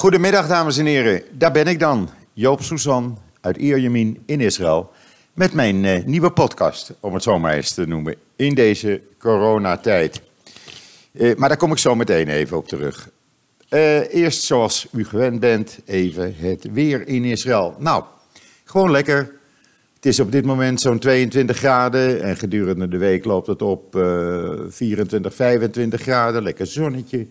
Goedemiddag, dames en heren. Daar ben ik dan, Joop Susan uit Ierjemien in Israël. Met mijn eh, nieuwe podcast, om het zo maar eens te noemen, in deze coronatijd. Eh, maar daar kom ik zo meteen even op terug. Eh, eerst, zoals u gewend bent, even het weer in Israël. Nou, gewoon lekker. Het is op dit moment zo'n 22 graden en gedurende de week loopt het op eh 24, 25 graden. Lekker zonnetje.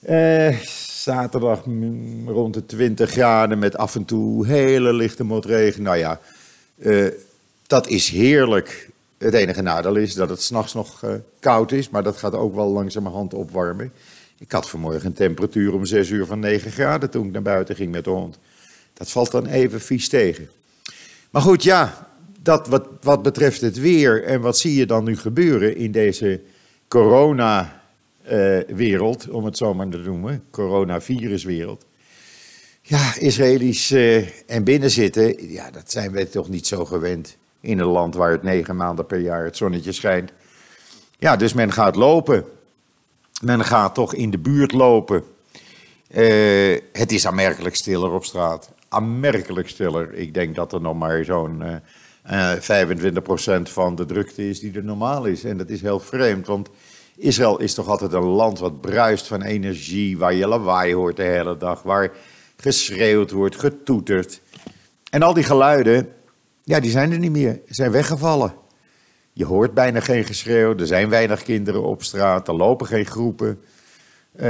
Eh, zaterdag mm, rond de 20 graden met af en toe hele lichte motregen. Nou ja, eh, dat is heerlijk. Het enige nadeel is dat het s'nachts nog eh, koud is, maar dat gaat ook wel langzamerhand opwarmen. Ik had vanmorgen een temperatuur om 6 uur van 9 graden toen ik naar buiten ging met de hond. Dat valt dan even vies tegen. Maar goed, ja, dat wat, wat betreft het weer en wat zie je dan nu gebeuren in deze corona-wereld, om het zo maar te noemen, coronaviruswereld. Ja, Israëli's eh, en binnenzitten, ja, dat zijn wij toch niet zo gewend in een land waar het negen maanden per jaar het zonnetje schijnt. Ja, dus men gaat lopen. Men gaat toch in de buurt lopen. Eh, het is aanmerkelijk stiller op straat. Aanmerkelijk stiller. Ik denk dat er nog maar zo'n eh, eh, 25% van de drukte is die er normaal is. En dat is heel vreemd, want Israël is toch altijd een land wat bruist van energie, waar je lawaai hoort de hele dag, waar geschreeuwd wordt, getoeterd. En al die geluiden, ja, die zijn er niet meer, zijn weggevallen. Je hoort bijna geen geschreeuw, er zijn weinig kinderen op straat, er lopen geen groepen eh,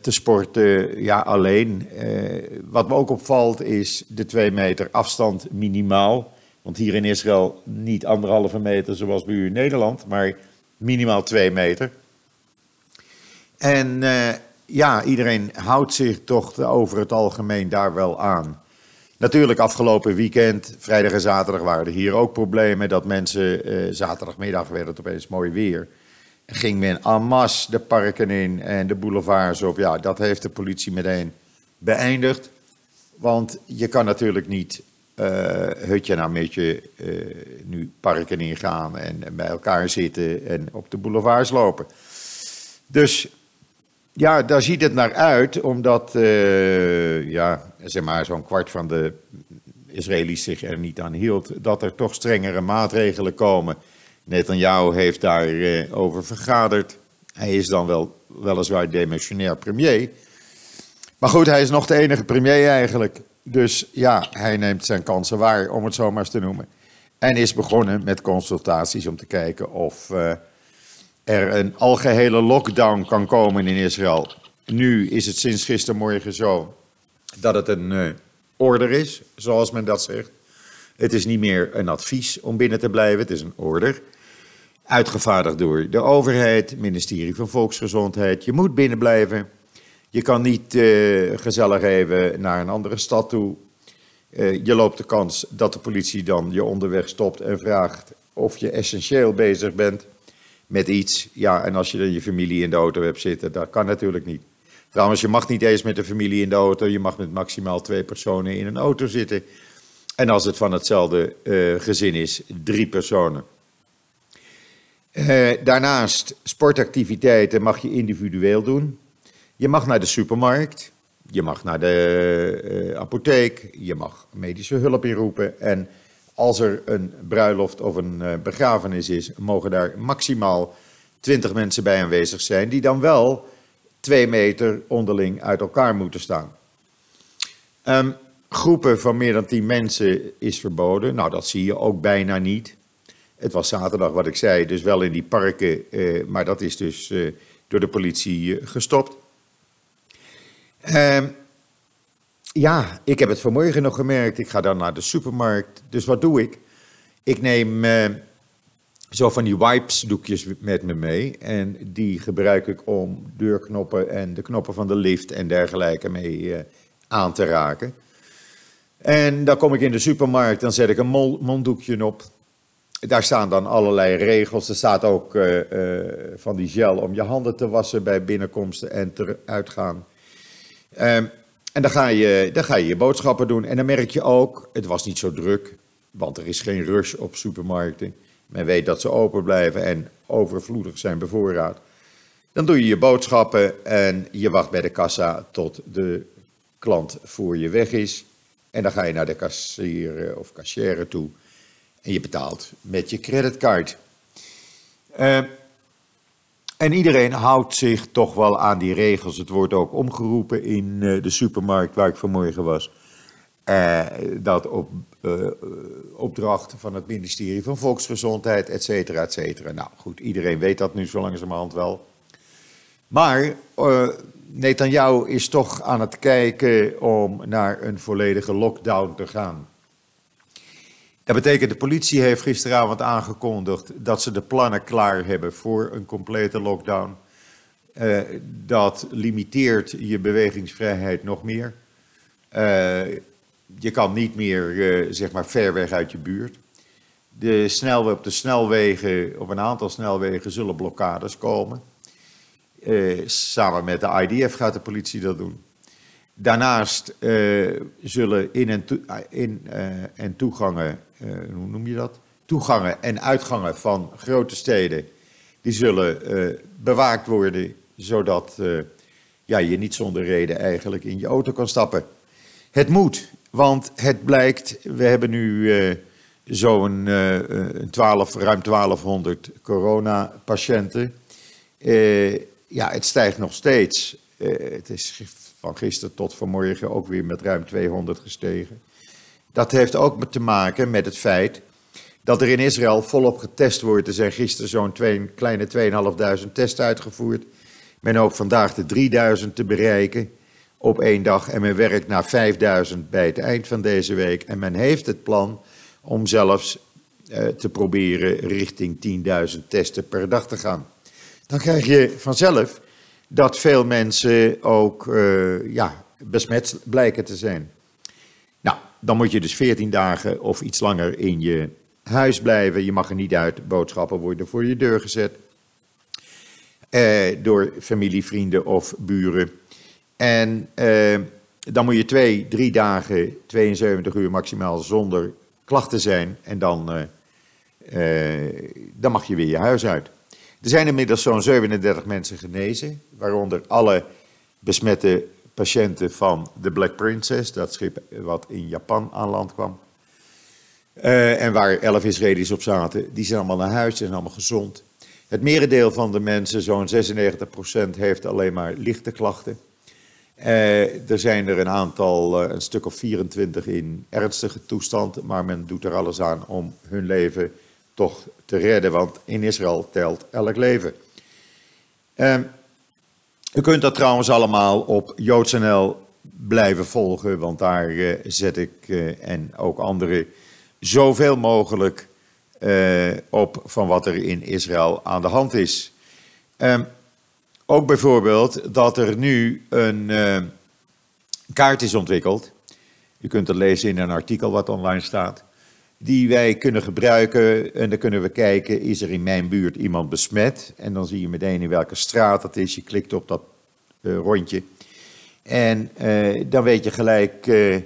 te sporten, ja, alleen. Eh, wat me ook opvalt is de twee meter afstand minimaal. Want hier in Israël niet anderhalve meter zoals bij u in Nederland, maar minimaal twee meter. En eh, ja, iedereen houdt zich toch over het algemeen daar wel aan. Natuurlijk, afgelopen weekend, vrijdag en zaterdag, waren er hier ook problemen. Dat mensen, eh, zaterdagmiddag werd het opeens mooi weer. Ging men en masse de parken in en de boulevards op. Ja, dat heeft de politie meteen beëindigd. Want je kan natuurlijk niet hutje na mutje eh, nu parken ingaan en, en bij elkaar zitten en op de boulevards lopen. Dus ja, daar ziet het naar uit, omdat eh, ja, zeg maar zo'n kwart van de Israëli's zich er niet aan hield, dat er toch strengere maatregelen komen. Netanyahu heeft daarover over vergaderd. Hij is dan wel weliswaar demissionair premier. Maar goed, hij is nog de enige premier eigenlijk. Dus ja, hij neemt zijn kansen waar, om het zo maar eens te noemen. En is begonnen met consultaties om te kijken of eh, er een algehele lockdown kan komen in Israël. Nu is het sinds gistermorgen zo dat het een eh, order is, zoals men dat zegt. Het is niet meer een advies om binnen te blijven, het is een order. Uitgevaardigd door de overheid, het ministerie van Volksgezondheid. Je moet binnen blijven. Je kan niet eh, gezellig even naar een andere stad toe. Eh, je loopt de kans dat de politie dan je onderweg stopt en vraagt of je essentieel bezig bent met iets. Ja, en als je dan je familie in de auto hebt zitten, dat kan natuurlijk niet. Trouwens, je mag niet eens met de familie in de auto. Je mag met maximaal twee personen in een auto zitten. En als het van hetzelfde eh, gezin is, drie personen. Daarnaast, sportactiviteiten mag je individueel doen. Je mag naar de supermarkt, je mag naar de eh, apotheek, je mag medische hulp inroepen. En als er een bruiloft of een eh, begrafenis is, mogen daar maximaal 20 mensen bij aanwezig zijn, die dan wel twee meter onderling uit elkaar moeten staan. Ehm, groepen van meer dan 10 mensen is verboden. Nou, dat zie je ook bijna niet. Het was zaterdag wat ik zei, dus wel in die parken, eh, maar dat is dus door de politie gestopt. Ehm, ja, ik heb het vanmorgen nog gemerkt. Ik ga dan naar de supermarkt. Dus wat doe ik? Ik neem eh, zo van die wipes doekjes met me mee. En die gebruik ik om deurknoppen en de knoppen van de lift en dergelijke mee eh, aan te raken. En dan kom ik in de supermarkt, dan zet ik een monddoekje op. Daar staan dan allerlei regels. Er staat ook eh, eh, van die gel om je handen te wassen bij binnenkomsten en ter- uitgaan. Ehm, en dan ga, je, dan ga je je boodschappen doen. En dan merk je ook, het was niet zo druk, want er is geen rush op supermarkten. Men weet dat ze open blijven en overvloedig zijn bevoorraad. Dan doe je je boodschappen en je wacht bij de kassa tot de klant voor je weg is. En dan ga je naar de kassier of kassière toe en je betaalt met je creditcard. Uh, en iedereen houdt zich toch wel aan die regels. Het wordt ook omgeroepen in uh, de supermarkt waar ik vanmorgen was. Uh, dat op opdracht van het ministerie van Volksgezondheid, et cetera, et cetera. Nou goed, iedereen weet dat nu zo langzamerhand wel. Maar Netanyahu is toch aan het kijken om naar een volledige lockdown te gaan. Dat betekent, de politie heeft gisteravond aangekondigd dat ze de plannen klaar hebben voor een complete lockdown. Uh, dat limiteert je bewegingsvrijheid nog meer. Uh, je kan niet meer, uh, zeg maar, ver weg uit je buurt. De snelweg, op de snelwegen, op een aantal snelwegen zullen blokkades komen. samen met de IDF gaat de politie dat doen. Daarnaast zullen in- en, to in, en toegangen eh, hoe noem je dat? Toegangen en uitgangen van grote steden, die zullen uh, bewaakt worden, zodat uh, ja, je niet zonder reden eigenlijk in je auto kan stappen. Het moet, want het blijkt, we hebben nu zo'n 12, ruim 1200 coronapatiënten. ja, het stijgt nog steeds. het is van gisteren tot vanmorgen ook weer met ruim 200 gestegen. Dat heeft ook te maken met het feit dat er in Israël volop getest wordt. Er zijn gisteren zo'n kleine 2.500 tests uitgevoerd. Men hoopt vandaag de 3000 te bereiken op één dag. En men werkt naar 5000 bij het eind van deze week. En men heeft het plan om zelfs eh, te proberen richting 10.000 testen per dag te gaan. Dan krijg je vanzelf dat veel mensen ook uh, ja, besmet blijken te zijn. Nou, dan moet je dus 14 dagen of iets langer in je huis blijven. Je mag er niet uit. Boodschappen worden voor je deur gezet. Eh, door familie, vrienden of buren. En eh, dan moet je twee, drie dagen, 72 uur maximaal zonder klachten zijn. En dan, eh, eh, dan mag je weer je huis uit. Er zijn inmiddels zo'n 37 mensen genezen, waaronder alle besmette patiënten van de Black Princess, dat schip wat in Japan aan land kwam. Uh, en waar elf Israëli's op zaten, die zijn allemaal naar huis, zijn allemaal gezond. Het merendeel van de mensen, zo'n 96%, heeft alleen maar lichte klachten. Uh, er zijn er een aantal, uh, een stuk of 24 in ernstige toestand, maar men doet er alles aan om hun leven toch te redden, want in Israël telt elk leven. Uh, u kunt dat trouwens allemaal op JoodsNL blijven volgen, want daar uh, zet ik uh, en ook anderen zoveel mogelijk uh, op van wat er in Israël aan de hand is. Um, ook bijvoorbeeld dat er nu een kaart is ontwikkeld. U kunt het lezen in een artikel wat online staat. Die wij kunnen gebruiken en dan kunnen we kijken, is er in mijn buurt iemand besmet? En dan zie je meteen in welke straat dat is. Je klikt op dat uh, rondje. En uh, dan weet je gelijk uh,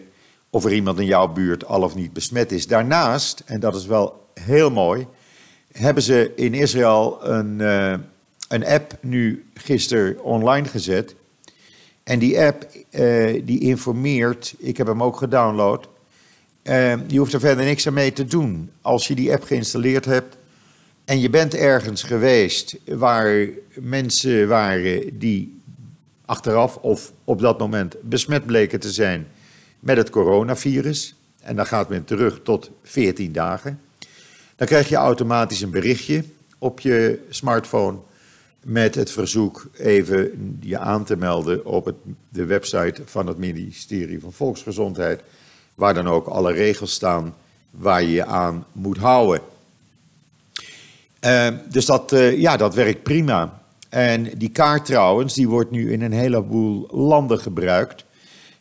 of er iemand in jouw buurt al of niet besmet is. Daarnaast, en dat is wel heel mooi, hebben ze in Israël een, een app nu gisteren online gezet. En die app die informeert, ik heb hem ook gedownload, je hoeft er verder niks aan mee te doen. Als je die app geïnstalleerd hebt en je bent ergens geweest waar mensen waren die achteraf of op dat moment besmet bleken te zijn met het coronavirus. En dan gaat men terug tot 14 dagen. Dan krijg je automatisch een berichtje op je smartphone met het verzoek even je aan te melden op de website van het ministerie van Volksgezondheid, waar dan ook alle regels staan waar je je aan moet houden. Uh, dus dat, uh, ja, dat werkt prima. En die kaart trouwens, die wordt nu in een heleboel landen gebruikt.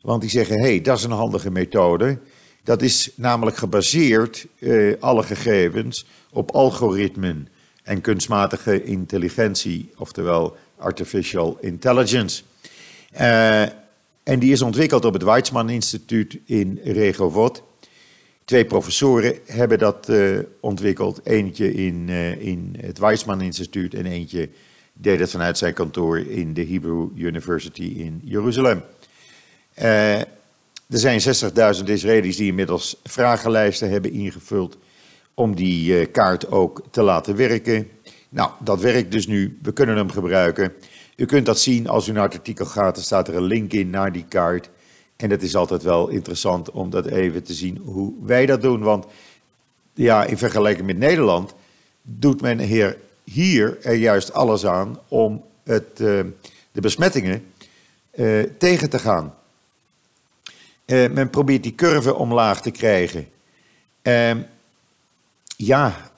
Want die zeggen, hé, hey, dat is een handige methode. Dat is namelijk gebaseerd, uh, alle gegevens, op algoritmen en kunstmatige intelligentie, oftewel artificial intelligence. En die is ontwikkeld op het Weizmann Instituut in Regovot. Twee professoren hebben dat uh, ontwikkeld. Eentje in, in het Weizmann Instituut en eentje deed het vanuit zijn kantoor in de Hebrew University in Jeruzalem. Uh, er zijn 60.000 Israëli's die inmiddels vragenlijsten hebben ingevuld om die eh, kaart ook te laten werken. Nou, dat werkt dus nu. We kunnen hem gebruiken. U kunt dat zien als u naar het artikel gaat. Er staat er een link in naar die kaart. En het is altijd wel interessant om dat even te zien hoe wij dat doen. Want ja, in vergelijking met Nederland doet men hier, hier er juist alles aan om het, uh, de besmettingen uh, tegen te gaan. Uh, men probeert die curve omlaag te krijgen. Ehm, ja,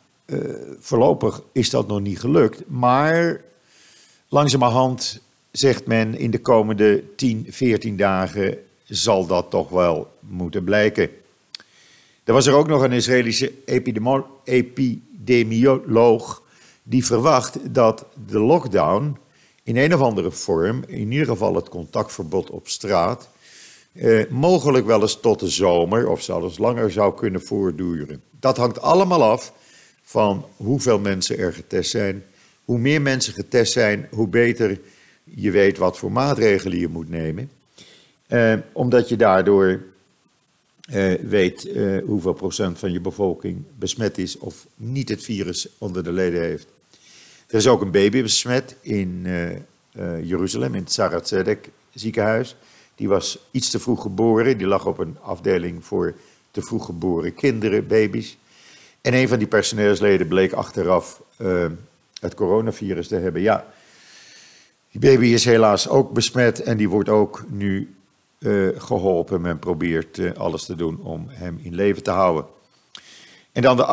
voorlopig is dat nog niet gelukt. Maar langzamerhand zegt men in de komende 10, 14 dagen zal dat toch wel moeten blijken. Er was er ook nog een Israëlische epidemioloog die verwacht dat de lockdown in een of andere vorm, in ieder geval het contactverbod op straat, eh, mogelijk wel eens tot de zomer of zelfs langer zou kunnen voortduren. Dat hangt allemaal af van hoeveel mensen er getest zijn. Hoe meer mensen getest zijn, hoe beter je weet wat voor maatregelen je moet nemen. Eh, omdat je daardoor eh, weet eh, hoeveel procent van je bevolking besmet is of niet het virus onder de leden heeft. Er is ook een baby besmet in Jeruzalem, in het Sarah ziekenhuis. Die was iets te vroeg geboren. Die lag op een afdeling voor te vroeg geboren kinderen, baby's. En een van die personeelsleden bleek achteraf het coronavirus te hebben. Ja, die baby is helaas ook besmet en die wordt ook nu uh, geholpen. Men probeert uh, alles te doen om hem in leven te houden. En dan de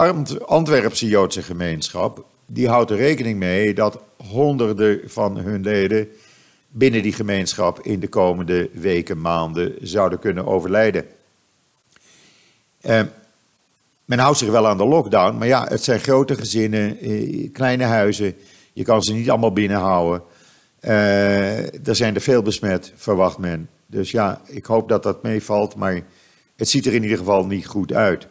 Antwerpse Joodse gemeenschap. Die houdt er rekening mee dat honderden van hun leden binnen die gemeenschap in de komende weken, maanden zouden kunnen overlijden. Uh, men houdt zich wel aan de lockdown, maar ja, het zijn grote gezinnen, kleine huizen. Je kan ze niet allemaal binnenhouden. er zijn er veel besmet, verwacht men. Dus ja, ik hoop dat dat meevalt, maar het ziet er in ieder geval niet goed uit.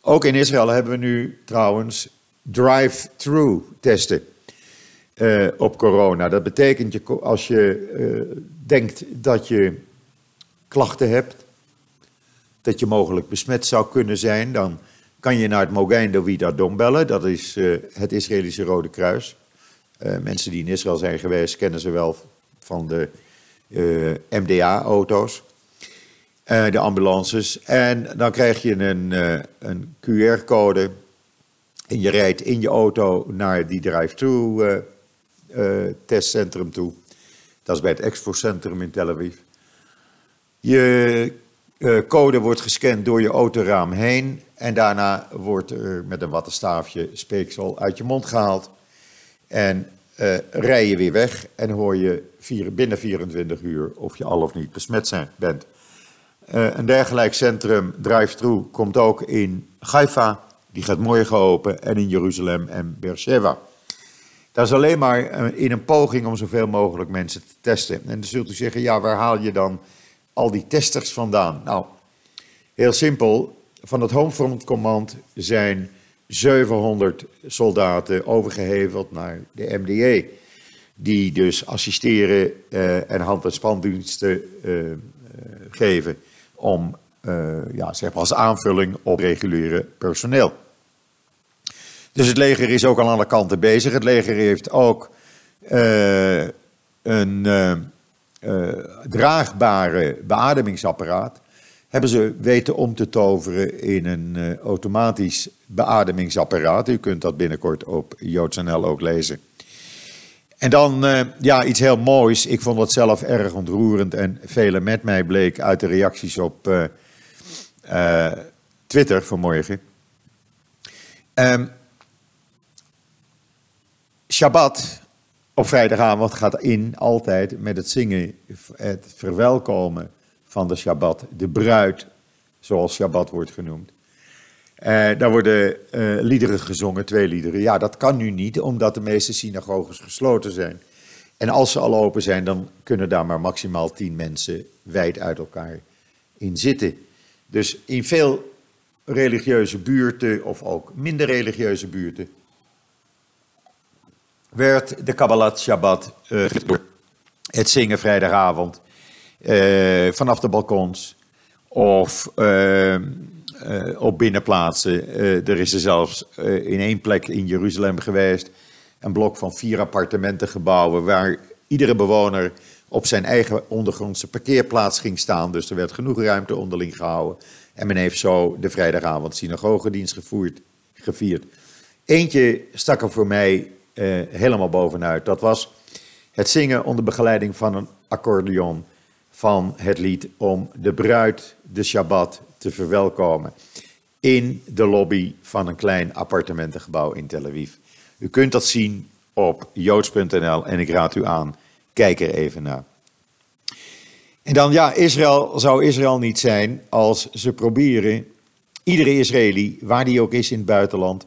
Ook in Israël hebben we nu trouwens drive-through testen uh, op corona. Dat betekent je, als je uh, denkt dat je klachten hebt, dat je mogelijk besmet zou kunnen zijn, dan kan je naar het Mogain David Adom bellen. Dat is uh, het Israëlische Rode Kruis. mensen die in Israël zijn geweest kennen ze wel van de eh, MDA-auto's, de ambulances. En dan krijg je een, een QR-code en je rijdt in je auto naar die drive-thru testcentrum toe. Dat is bij het Expo-centrum in Tel Aviv. Je code wordt gescand door je autoraam heen en daarna wordt er met een wattenstaafje speeksel uit je mond gehaald. En uh, rij je weer weg en hoor je binnen 24 uur of je al of niet besmet zijn, bent. Uh, een dergelijk centrum, drive-thru, komt ook in Haifa, die gaat morgen open, en in Jeruzalem en Beersheba. Dat is alleen maar in een poging om zoveel mogelijk mensen te testen. En dan zult u zeggen, ja, waar haal je dan al die testers vandaan? Nou, heel simpel, van het Homefront Command zijn 700 soldaten overgeheveld naar de MDE. Die dus assisteren uh, en hand- en spandiensten uh, uh, geven om ja, zeg maar als aanvulling op reguliere personeel. Dus het leger is ook aan alle kanten bezig. Het leger heeft ook een draagbare beademingsapparaat hebben ze weten om te toveren in een uh, automatisch beademingsapparaat. U kunt dat binnenkort op JoodsNL ook lezen. En dan uh, ja, iets heel moois. Ik vond het zelf erg ontroerend en velen met mij bleek uit de reacties op Twitter vanmorgen. Um, Shabbat op vrijdagavond gaat in altijd met het zingen, het verwelkomen van de Shabbat, de bruid, zoals Shabbat wordt genoemd. Uh, daar worden uh, liederen gezongen, twee liederen. Ja, dat kan nu niet, omdat de meeste synagoges gesloten zijn. En als ze al open zijn, dan kunnen daar maar maximaal tien mensen wijd uit elkaar in zitten. Dus in veel religieuze buurten, of ook minder religieuze buurten, werd de Kabbalat Shabbat uh, het zingen vrijdagavond uh, vanaf de balkons. of uh, op binnenplaatsen. er is er zelfs in één plek in Jeruzalem geweest een blok van vier appartementengebouwen waar iedere bewoner op zijn eigen ondergrondse parkeerplaats ging staan. Dus er werd genoeg ruimte onderling gehouden. En men heeft zo de vrijdagavond synagogedienst gevoerd, gevierd. Eentje stak er voor mij eh, helemaal bovenuit. Dat was het zingen onder begeleiding van een accordeon van het lied om de bruid, de Shabbat, te verwelkomen. In de lobby van een klein appartementengebouw in Tel Aviv. U kunt dat zien op joods.nl en ik raad u aan, kijk er even naar. En dan, ja, Israël zou Israël niet zijn als ze proberen iedere Israëli, waar die ook is in het buitenland,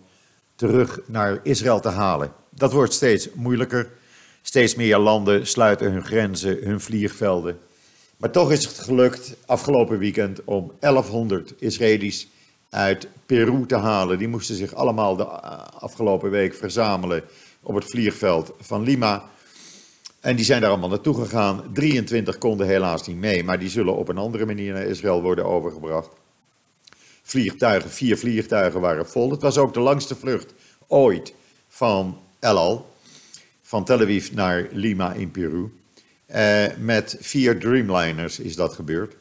terug naar Israël te halen. Dat wordt steeds moeilijker. Steeds meer landen sluiten hun grenzen, hun vliegvelden. Maar toch is het gelukt afgelopen weekend om 1100 Israëli's uit Peru te halen. Die moesten zich allemaal de afgelopen week verzamelen op het vliegveld van Lima. En die zijn daar allemaal naartoe gegaan. 23 konden helaas niet mee, maar die zullen op een andere manier naar Israël worden overgebracht. Vliegtuigen, vier vliegtuigen waren vol. Het was ook de langste vlucht ooit van El Al, van Tel Aviv naar Lima in Peru. Eh, met vier Dreamliners is dat gebeurd.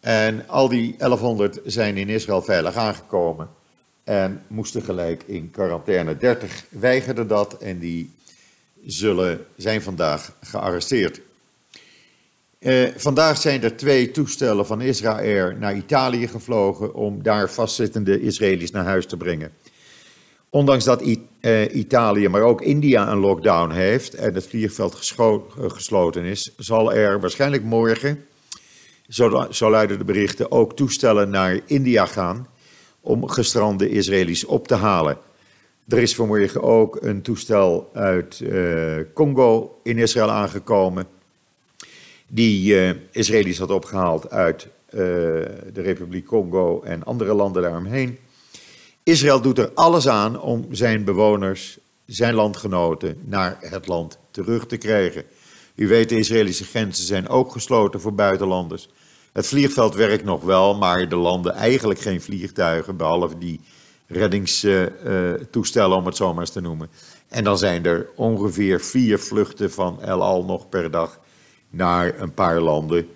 En al die 1100 zijn in Israël veilig aangekomen en moesten gelijk in quarantaine. 30 weigerden dat en die zullen, zijn vandaag gearresteerd. Eh, vandaag zijn er twee toestellen van Israël naar Italië gevlogen om daar vastzittende Israëli's naar huis te brengen. Ondanks dat eh, Italië, maar ook India een lockdown heeft en het vliegveld gesloten is, zal er waarschijnlijk morgen zo, zo luiden de berichten, ook toestellen naar India gaan om gestrande Israëli's op te halen. Er is vanmorgen ook een toestel uit uh, Congo in Israël aangekomen, die uh, Israëli's had opgehaald uit de Republiek Congo en andere landen daaromheen. Israël doet er alles aan om zijn bewoners, zijn landgenoten, naar het land terug te krijgen. U weet, de Israëlische grenzen zijn ook gesloten voor buitenlanders. Het vliegveld werkt nog wel, maar de landen eigenlijk geen vliegtuigen, behalve die reddingstoestellen, om het zo maar eens te noemen. En dan zijn er ongeveer vier vluchten van El Al nog per dag naar een paar landen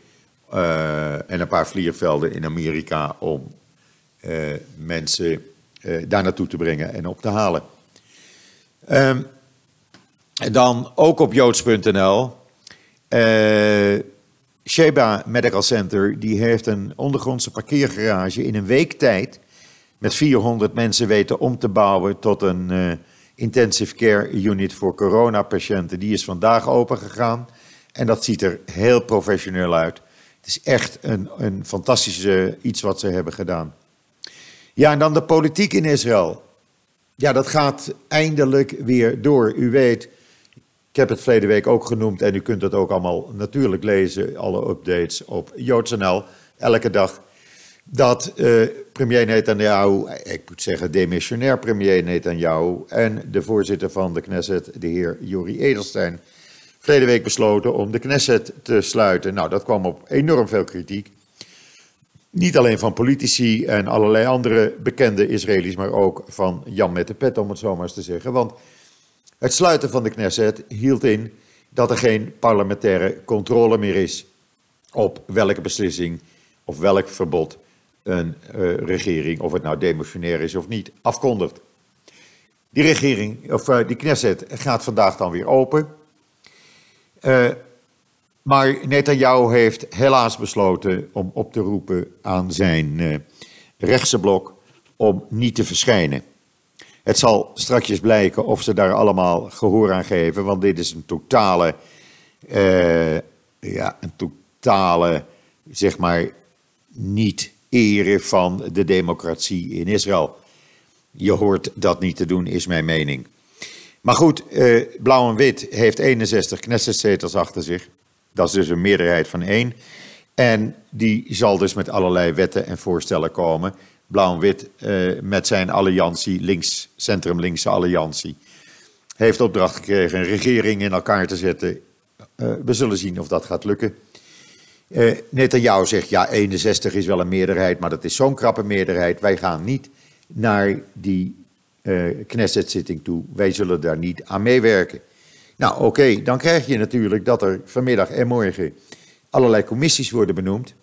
uh, en een paar vliegvelden in Amerika om uh, mensen uh, daar naartoe te brengen en op te halen. Um, dan ook op joods.nl. Sheba Medical Center die heeft een ondergrondse parkeergarage in een week tijd met 400 mensen weten om te bouwen tot een uh, intensive care unit voor coronapatiënten. Die is vandaag open gegaan en dat ziet er heel professioneel uit. Het is echt een, een fantastische iets wat ze hebben gedaan. Ja, en dan de politiek in Israël. Ja, dat gaat eindelijk weer door. U weet, ik heb het verleden week ook genoemd en u kunt het ook allemaal natuurlijk lezen, alle updates op JoodsNL, elke dag. Dat uh, premier Netanyahu, ik moet zeggen demissionair premier Netanyahu en de voorzitter van de Knesset, de heer Jori Edelstein, verleden week besloten om de Knesset te sluiten. Nou, dat kwam op enorm veel kritiek. Niet alleen van politici en allerlei andere bekende Israëli's, maar ook van Jan met de pet, om het zo maar eens te zeggen. Want het sluiten van de Knesset hield in dat er geen parlementaire controle meer is op welke beslissing of welk verbod een uh, regering, of het nou demotionair is of niet, afkondigt. Die regering, of uh, die Knesset gaat vandaag dan weer open. Uh, maar Netanyahu heeft helaas besloten om op te roepen aan zijn rechtse blok om niet te verschijnen. Het zal straks blijken of ze daar allemaal gehoor aan geven, want dit is een totale, uh, ja, een totale, zeg maar, niet eren van de democratie in Israël. Je hoort dat niet te doen, is mijn mening. Maar goed, uh, Blauw en Wit heeft 61 Knessetzetels achter zich. Dat is dus een meerderheid van één. En die zal dus met allerlei wetten en voorstellen komen Blauw-Wit uh, met zijn alliantie, links, centrum-linkse alliantie, heeft opdracht gekregen een regering in elkaar te zetten. Uh, we zullen zien of dat gaat lukken. Uh, Netanyahu zegt, ja, 61 is wel een meerderheid, maar dat is zo'n krappe meerderheid. Wij gaan niet naar die uh, Knesset-zitting toe. Wij zullen daar niet aan meewerken. Nou, oké, dan krijg je natuurlijk dat er vanmiddag en morgen allerlei commissies worden benoemd,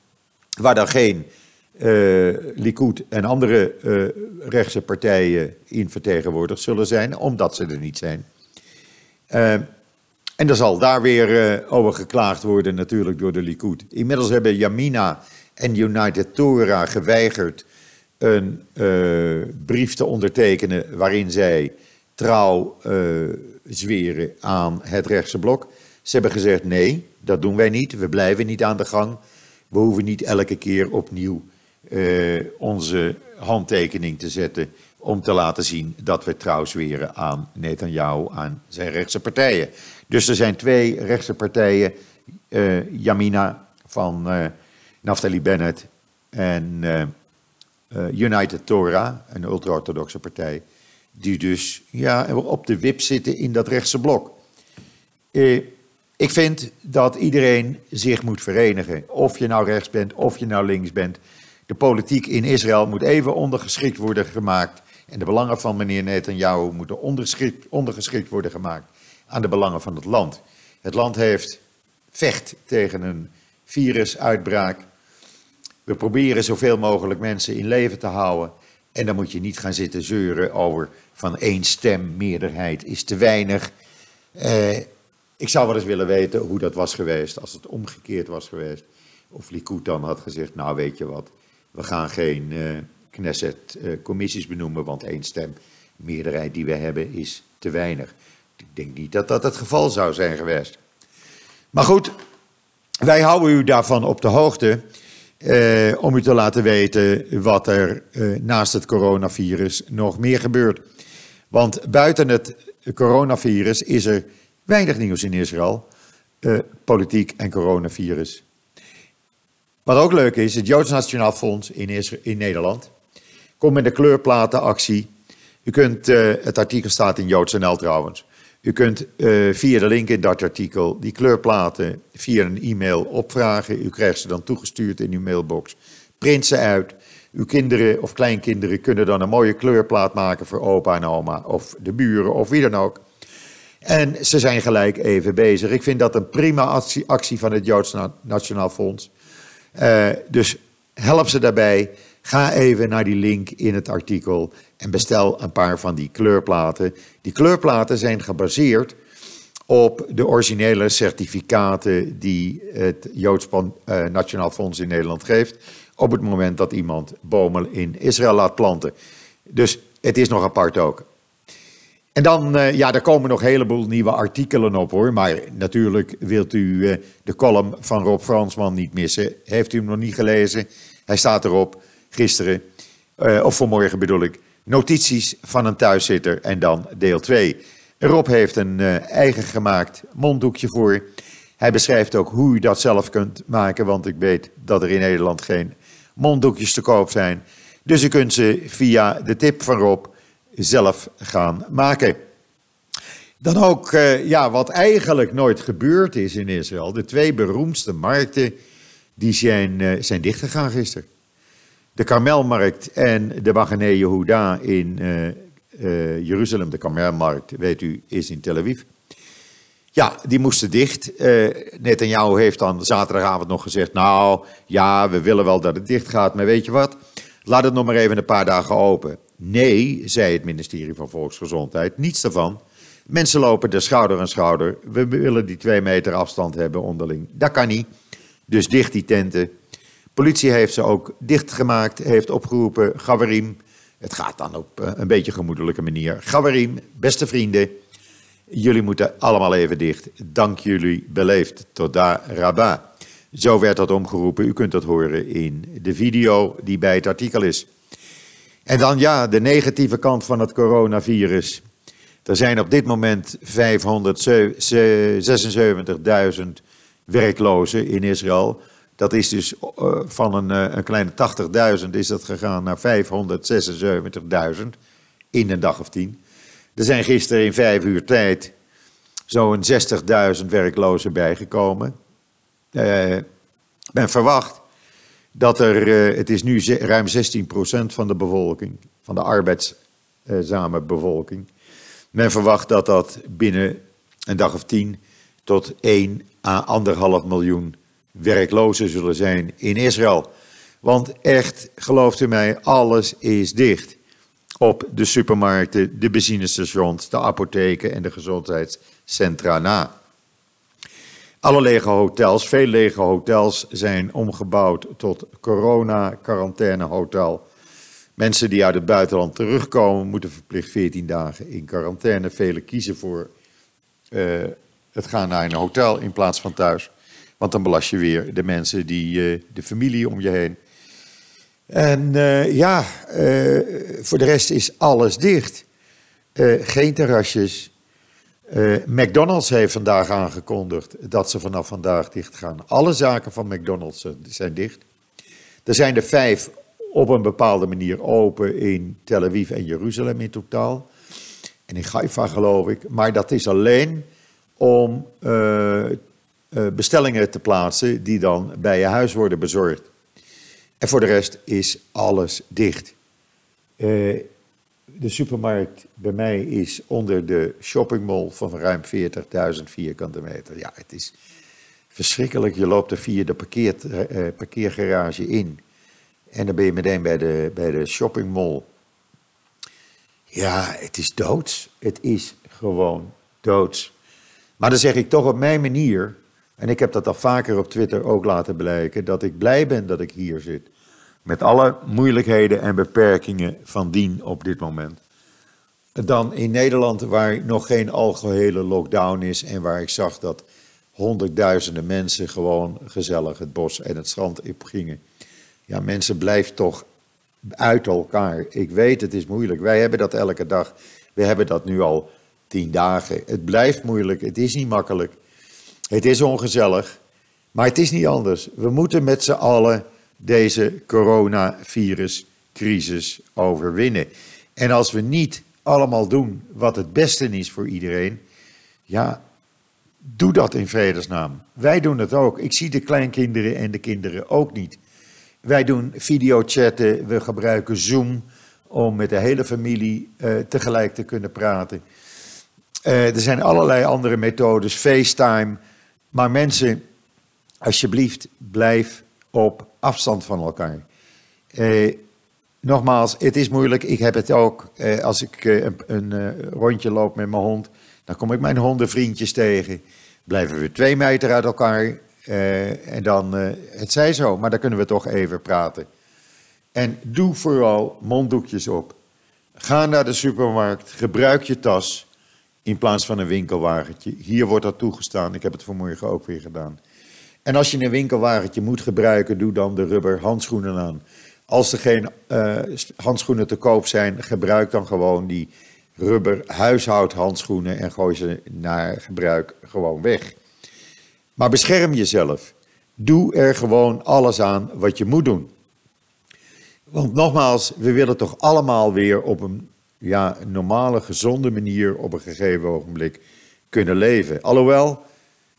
waar dan geen uh, Likud en andere uh, rechtse partijen in vertegenwoordigd zullen zijn, omdat ze er niet zijn. Uh, en er zal daar weer over geklaagd worden natuurlijk door de Likud. Inmiddels hebben Yamina en United Torah geweigerd een brief te ondertekenen waarin zij trouw zweren aan het rechtse blok. Ze hebben gezegd nee, dat doen wij niet, we blijven niet aan de gang. We hoeven niet elke keer opnieuw uh, onze handtekening te zetten om te laten zien dat we trouw zweren aan Netanyahu, aan zijn rechtse partijen. Dus er zijn twee rechtse partijen, uh, Yamina van uh, Naftali Bennett en United Torah, een ultra-orthodoxe partij, die dus ja, op de wip zitten in dat rechtse blok. ik vind dat iedereen zich moet verenigen, of je nou rechts bent, of je nou links bent. De politiek in Israël moet even ondergeschikt worden gemaakt. En de belangen van meneer Netanyahu moeten ondergeschikt, ondergeschikt worden gemaakt aan de belangen van het land. Het land heeft vecht tegen een virusuitbraak. We proberen zoveel mogelijk mensen in leven te houden. En dan moet je niet gaan zitten zeuren over van één stem meerderheid is te weinig. Eh, ik zou wel eens willen weten hoe dat was geweest als het omgekeerd was geweest. Of Likud dan had gezegd, nou weet je wat, we gaan geen uh, Knesset-commissies uh, benoemen, want één stem meerderheid die we hebben is te weinig. Ik denk niet dat dat het geval zou zijn geweest. Maar goed, wij houden u daarvan op de hoogte. Uh, om u te laten weten wat er uh, naast het coronavirus nog meer gebeurt. Want buiten het coronavirus is er weinig nieuws in Israël. Uh, politiek en coronavirus. Wat ook leuk is, het Joods Nationaal Fonds in, in Nederland komt met een kleurplatenactie. U kunt, het artikel staat in Joods NL trouwens. U kunt uh, via de link in dat artikel die kleurplaten via een e-mail opvragen. U krijgt ze dan toegestuurd in uw mailbox. Print ze uit. Uw kinderen of kleinkinderen kunnen dan een mooie kleurplaat maken voor opa en oma of de buren of wie dan ook. En ze zijn gelijk even bezig. Ik vind dat een prima actie, actie van het Joods Nationaal Fonds. Uh, dus help ze daarbij. Ga even naar die link in het artikel en bestel een paar van die kleurplaten. Die kleurplaten zijn gebaseerd op de originele certificaten die het Joods uh, Nationaal Fonds in Nederland geeft. Op het moment dat iemand bomen in Israël laat planten. Dus het is nog apart ook. En dan, uh, ja, er komen nog een heleboel nieuwe artikelen op hoor. Maar natuurlijk wilt u uh, de column van Rob Fransman niet missen. Heeft u hem nog niet gelezen? Hij staat erop gisteren, uh, of vanmorgen bedoel ik. Notities van een thuiszitter en dan deel 2. Rob heeft een eigen gemaakt monddoekje voor. Hij beschrijft ook hoe u dat zelf kunt maken, want ik weet dat er in Nederland geen monddoekjes te koop zijn. Dus u kunt ze via de tip van Rob zelf gaan maken. Dan ook uh, ja, wat eigenlijk nooit gebeurd is in Israël. De twee beroemdste markten die zijn, zijn dichtgegaan gisteren. De Karmelmarkt en de Bagane Yehuda in uh, Jeruzalem. De Karmelmarkt, weet u, is in Tel Aviv. Ja, die moesten dicht. Netanyahu heeft dan zaterdagavond nog gezegd... nou, ja, we willen wel dat het dicht gaat, maar weet je wat... laat het nog maar even een paar dagen open. Nee, zei het ministerie van Volksgezondheid, niets daarvan. Mensen lopen er schouder aan schouder. We willen die twee meter afstand hebben onderling. Dat kan niet. Dus dicht die tenten. Politie heeft ze ook dichtgemaakt, heeft opgeroepen, Gawarim. Het gaat dan op eh, een beetje gemoedelijke manier. Gawarim, beste vrienden, jullie moeten allemaal even dicht. Dank jullie beleefd. Tot daar, Rabba. Zo werd dat omgeroepen. U kunt dat horen in de video die bij het artikel is. En dan ja, de negatieve kant van het coronavirus. Er zijn op dit moment 576.000 werklozen in Israël. Dat is dus uh, van een, een kleine 80.000 is dat gegaan naar 576.000 in een dag of tien. Er zijn gisteren in vijf uur tijd zo'n 60.000 werklozen bijgekomen. Uh, Men verwacht dat er, het is nu ruim 16% van de bevolking, van de arbeidszame bevolking. Men verwacht dat dat binnen een dag of tien tot 1 à 1,5 miljoen werklozen zullen zijn in Israël. Want echt, gelooft u mij, alles is dicht. Op de supermarkten, de benzinestations, de apotheken en de gezondheidscentra na. Alle lege hotels, veel lege hotels zijn omgebouwd tot corona-quarantainehotel. Mensen die uit het buitenland terugkomen moeten verplicht 14 dagen in quarantaine. Velen kiezen voor uh, het gaan naar een hotel in plaats van thuis. Want dan belast je weer de mensen, die, uh, de familie om je heen. En uh, ja, voor de rest is alles dicht. geen terrasjes. McDonald's heeft vandaag aangekondigd dat ze vanaf vandaag dicht gaan. Alle zaken van McDonald's zijn dicht. Er zijn er vijf op een bepaalde manier open in Tel Aviv en Jeruzalem in totaal. En in Haifa geloof ik. Maar dat is alleen om bestellingen te plaatsen die dan bij je huis worden bezorgd. En voor de rest is alles dicht. Uh, de supermarkt bij mij is onder de shoppingmall van ruim 40.000 vierkante meter. Ja, het is verschrikkelijk. Je loopt er via de parkeer, parkeergarage in. En dan ben je meteen bij de, bij de shoppingmall. Ja, het is doods. Het is gewoon doods. Maar dan zeg ik toch op mijn manier, en ik heb dat al vaker op Twitter ook laten blijken, dat ik blij ben dat ik hier zit. Met alle moeilijkheden en beperkingen van dien op dit moment. Dan in Nederland, waar nog geen algehele lockdown is en waar ik zag dat honderdduizenden mensen gewoon gezellig het bos en het strand op gingen. Ja, mensen blijven toch uit elkaar. Ik weet, het is moeilijk. Wij hebben dat elke dag. We hebben dat nu al tien dagen. Het blijft moeilijk. Het is niet makkelijk. Het is ongezellig. Maar het is niet anders. We moeten met z'n allen deze coronaviruscrisis overwinnen. En als we niet allemaal doen wat het beste is voor iedereen, ja, doe dat in vredesnaam. Wij doen het ook. Ik zie de kleinkinderen en de kinderen ook niet. Wij doen videochatten, we gebruiken Zoom om met de hele familie uh, tegelijk te kunnen praten. Uh, er zijn allerlei andere methodes, FaceTime. Maar mensen, alsjeblieft, blijf op afstand van elkaar. Uh, nogmaals, het is moeilijk. Ik heb het ook als ik een, een rondje loop met mijn hond. Dan kom ik mijn hondenvriendjes tegen. Blijven we twee meter uit elkaar. Uh, en dan, het zij zo, maar dan kunnen we toch even praten. En doe vooral monddoekjes op. Ga naar de supermarkt, gebruik je tas in plaats van een winkelwagentje. Hier wordt dat toegestaan, ik heb het vanmorgen ook weer gedaan. En als je een winkelwagentje moet gebruiken, doe dan de rubber handschoenen aan. Als er geen uh, handschoenen te koop zijn, gebruik dan gewoon die rubber huishoudhandschoenen en gooi ze naar gebruik gewoon weg. Maar bescherm jezelf. Doe er gewoon alles aan wat je moet doen. Want nogmaals, we willen toch allemaal weer op een ja, normale, gezonde manier op een gegeven ogenblik kunnen leven. Alhoewel,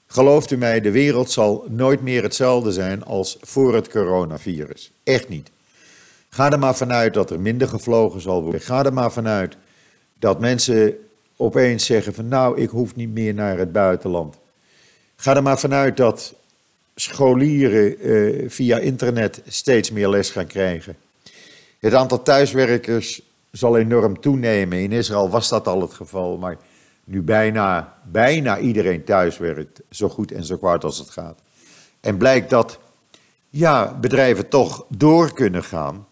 gelooft u mij, de wereld zal nooit meer hetzelfde zijn als voor het coronavirus. Echt niet. Ga er maar vanuit dat er minder gevlogen zal worden. Ga er maar vanuit dat mensen opeens zeggen van nou, ik hoef niet meer naar het buitenland. Ga er maar vanuit dat scholieren uh, via internet steeds meer les gaan krijgen. Het aantal thuiswerkers zal enorm toenemen. In Israël was dat al het geval, maar nu bijna, bijna iedereen thuiswerkt, zo goed en zo kwaad als het gaat. En blijkt dat ja, bedrijven toch door kunnen gaan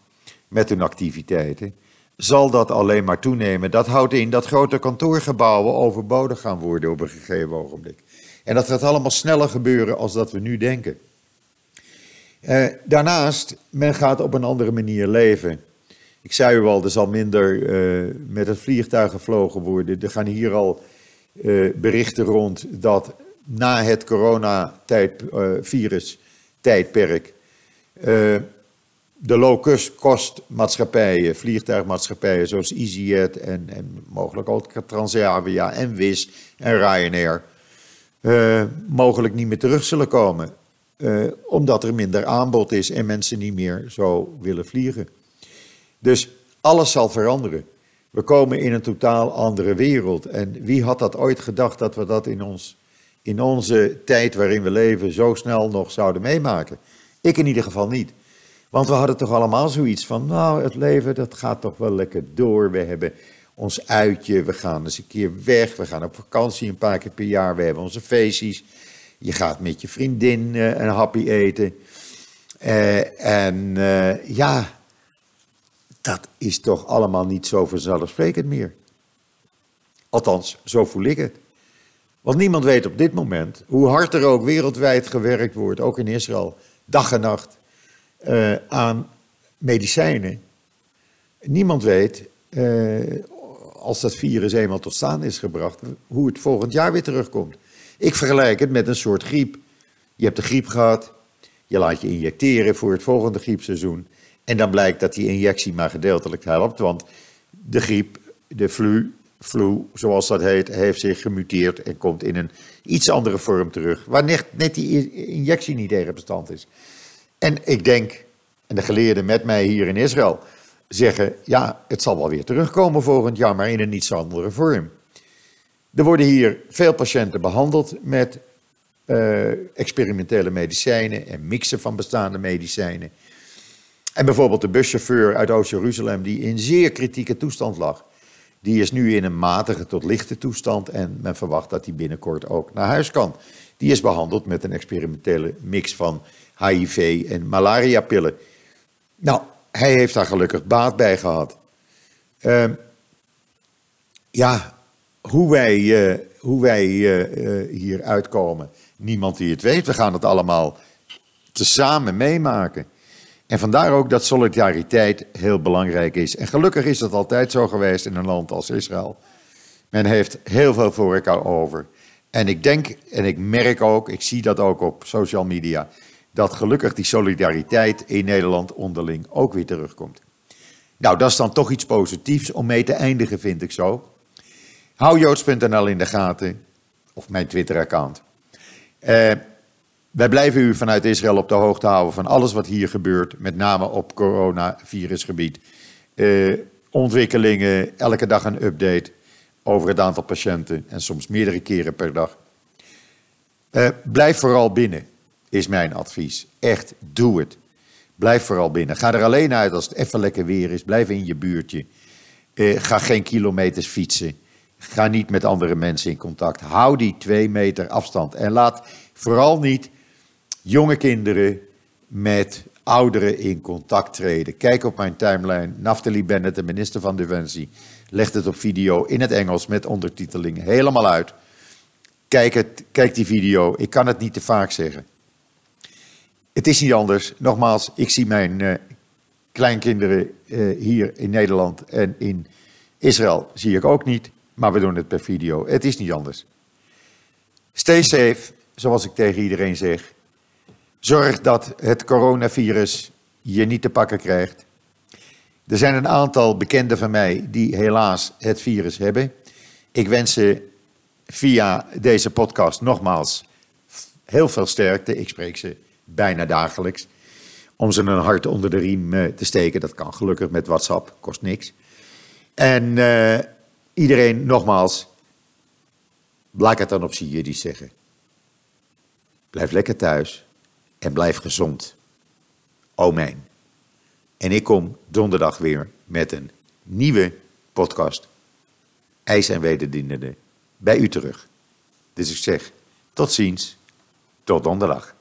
met hun activiteiten, zal dat alleen maar toenemen. Dat houdt in dat grote kantoorgebouwen overbodig gaan worden op een gegeven ogenblik. En dat gaat allemaal sneller gebeuren als dat we nu denken. Uh, daarnaast, men gaat op een andere manier leven. Ik zei u al, er zal minder uh, met het vliegtuig gevlogen worden. Er gaan hier al uh, berichten rond dat na het coronavirus tijdperk de low-cost maatschappijen, vliegtuigmaatschappijen zoals EasyJet en, en mogelijk ook Transavia en en Ryanair mogelijk niet meer terug zullen komen. eh, omdat er minder aanbod is en mensen niet meer zo willen vliegen. Dus alles zal veranderen. We komen in een totaal andere wereld. En wie had dat ooit gedacht dat we dat in, ons, in onze tijd waarin we leven zo snel nog zouden meemaken? Ik in ieder geval niet. Want we hadden toch allemaal zoiets van, nou, het leven dat gaat toch wel lekker door. We hebben ons uitje, we gaan eens een keer weg, we gaan op vakantie een paar keer per jaar, we hebben onze feestjes. Je gaat met je vriendin een happy eten. Uh, en uh, ja, dat is toch allemaal niet zo vanzelfsprekend meer. Althans, zo voel ik het. Want niemand weet op dit moment, hoe hard er ook wereldwijd gewerkt wordt, ook in Israël, dag en nacht, uh, aan medicijnen. Niemand weet, uh, als dat virus eenmaal tot staan is gebracht, hoe het volgend jaar weer terugkomt. Ik vergelijk het met een soort griep. Je hebt de griep gehad, je laat je injecteren voor het volgende griepseizoen. En dan blijkt dat die injectie maar gedeeltelijk helpt, want de griep, de flu, flu, zoals dat heet, heeft zich gemuteerd en komt in een iets andere vorm terug, waar net, net die injectie niet tegen bestand is. En ik denk, en de geleerden met mij hier in Israël zeggen, ja, het zal wel weer terugkomen volgend jaar, maar in een iets andere vorm. Er worden hier veel patiënten behandeld met uh, experimentele medicijnen en mixen van bestaande medicijnen. En bijvoorbeeld de buschauffeur uit Oost-Jeruzalem, die in zeer kritieke toestand lag, die is nu in een matige tot lichte toestand en men verwacht dat hij binnenkort ook naar huis kan. Die is behandeld met een experimentele mix van HIV en malariapillen. Nou, hij heeft daar gelukkig baat bij gehad. Uh, ja, hoe wij, uh, hoe wij uh, hier uitkomen, niemand die het weet. We gaan het allemaal tezamen meemaken. En vandaar ook dat solidariteit heel belangrijk is. En gelukkig is dat altijd zo geweest in een land als Israël. Men heeft heel veel voor elkaar over. En ik denk en ik merk ook, ik zie dat ook op social media, dat gelukkig die solidariteit in Nederland onderling ook weer terugkomt. Nou, dat is dan toch iets positiefs om mee te eindigen, vind ik zo. Hou joods.nl in de gaten, of mijn Twitter-account. Uh, wij blijven u vanuit Israël op de hoogte houden van alles wat hier gebeurt, met name op coronavirusgebied. Uh, ontwikkelingen, elke dag een update over het aantal patiënten en soms meerdere keren per dag. Uh, blijf vooral binnen, is mijn advies. Echt, doe het. Blijf vooral binnen. Ga er alleen uit als het even lekker weer is. Blijf in je buurtje. Uh, ga geen kilometers fietsen. Ga niet met andere mensen in contact. Hou die twee meter afstand. En laat vooral niet jonge kinderen met ouderen in contact treden. Kijk op mijn timeline. Naftali Bennett, de minister van Defensie, legt het op video in het Engels met ondertiteling helemaal uit. Kijk, het, kijk die video. Ik kan het niet te vaak zeggen. Het is niet anders. Nogmaals, ik zie mijn uh, kleinkinderen uh, hier in Nederland en in Israël zie ik ook niet. Maar we doen het per video. Het is niet anders. Stay safe, zoals ik tegen iedereen zeg. Zorg dat het coronavirus je niet te pakken krijgt. Er zijn een aantal bekenden van mij die helaas het virus hebben. Ik wens ze via deze podcast nogmaals heel veel sterkte. Ik spreek ze bijna dagelijks. Om ze een hart onder de riem eh, te steken. Dat kan gelukkig met WhatsApp, kost niks. En uh, iedereen nogmaals, laat het dan op zie die zeggen. Blijf lekker thuis en blijf gezond. Amen. En ik kom donderdag weer met een nieuwe podcast. IJs en wederdienende bij u terug. Dus ik zeg tot ziens, tot donderdag.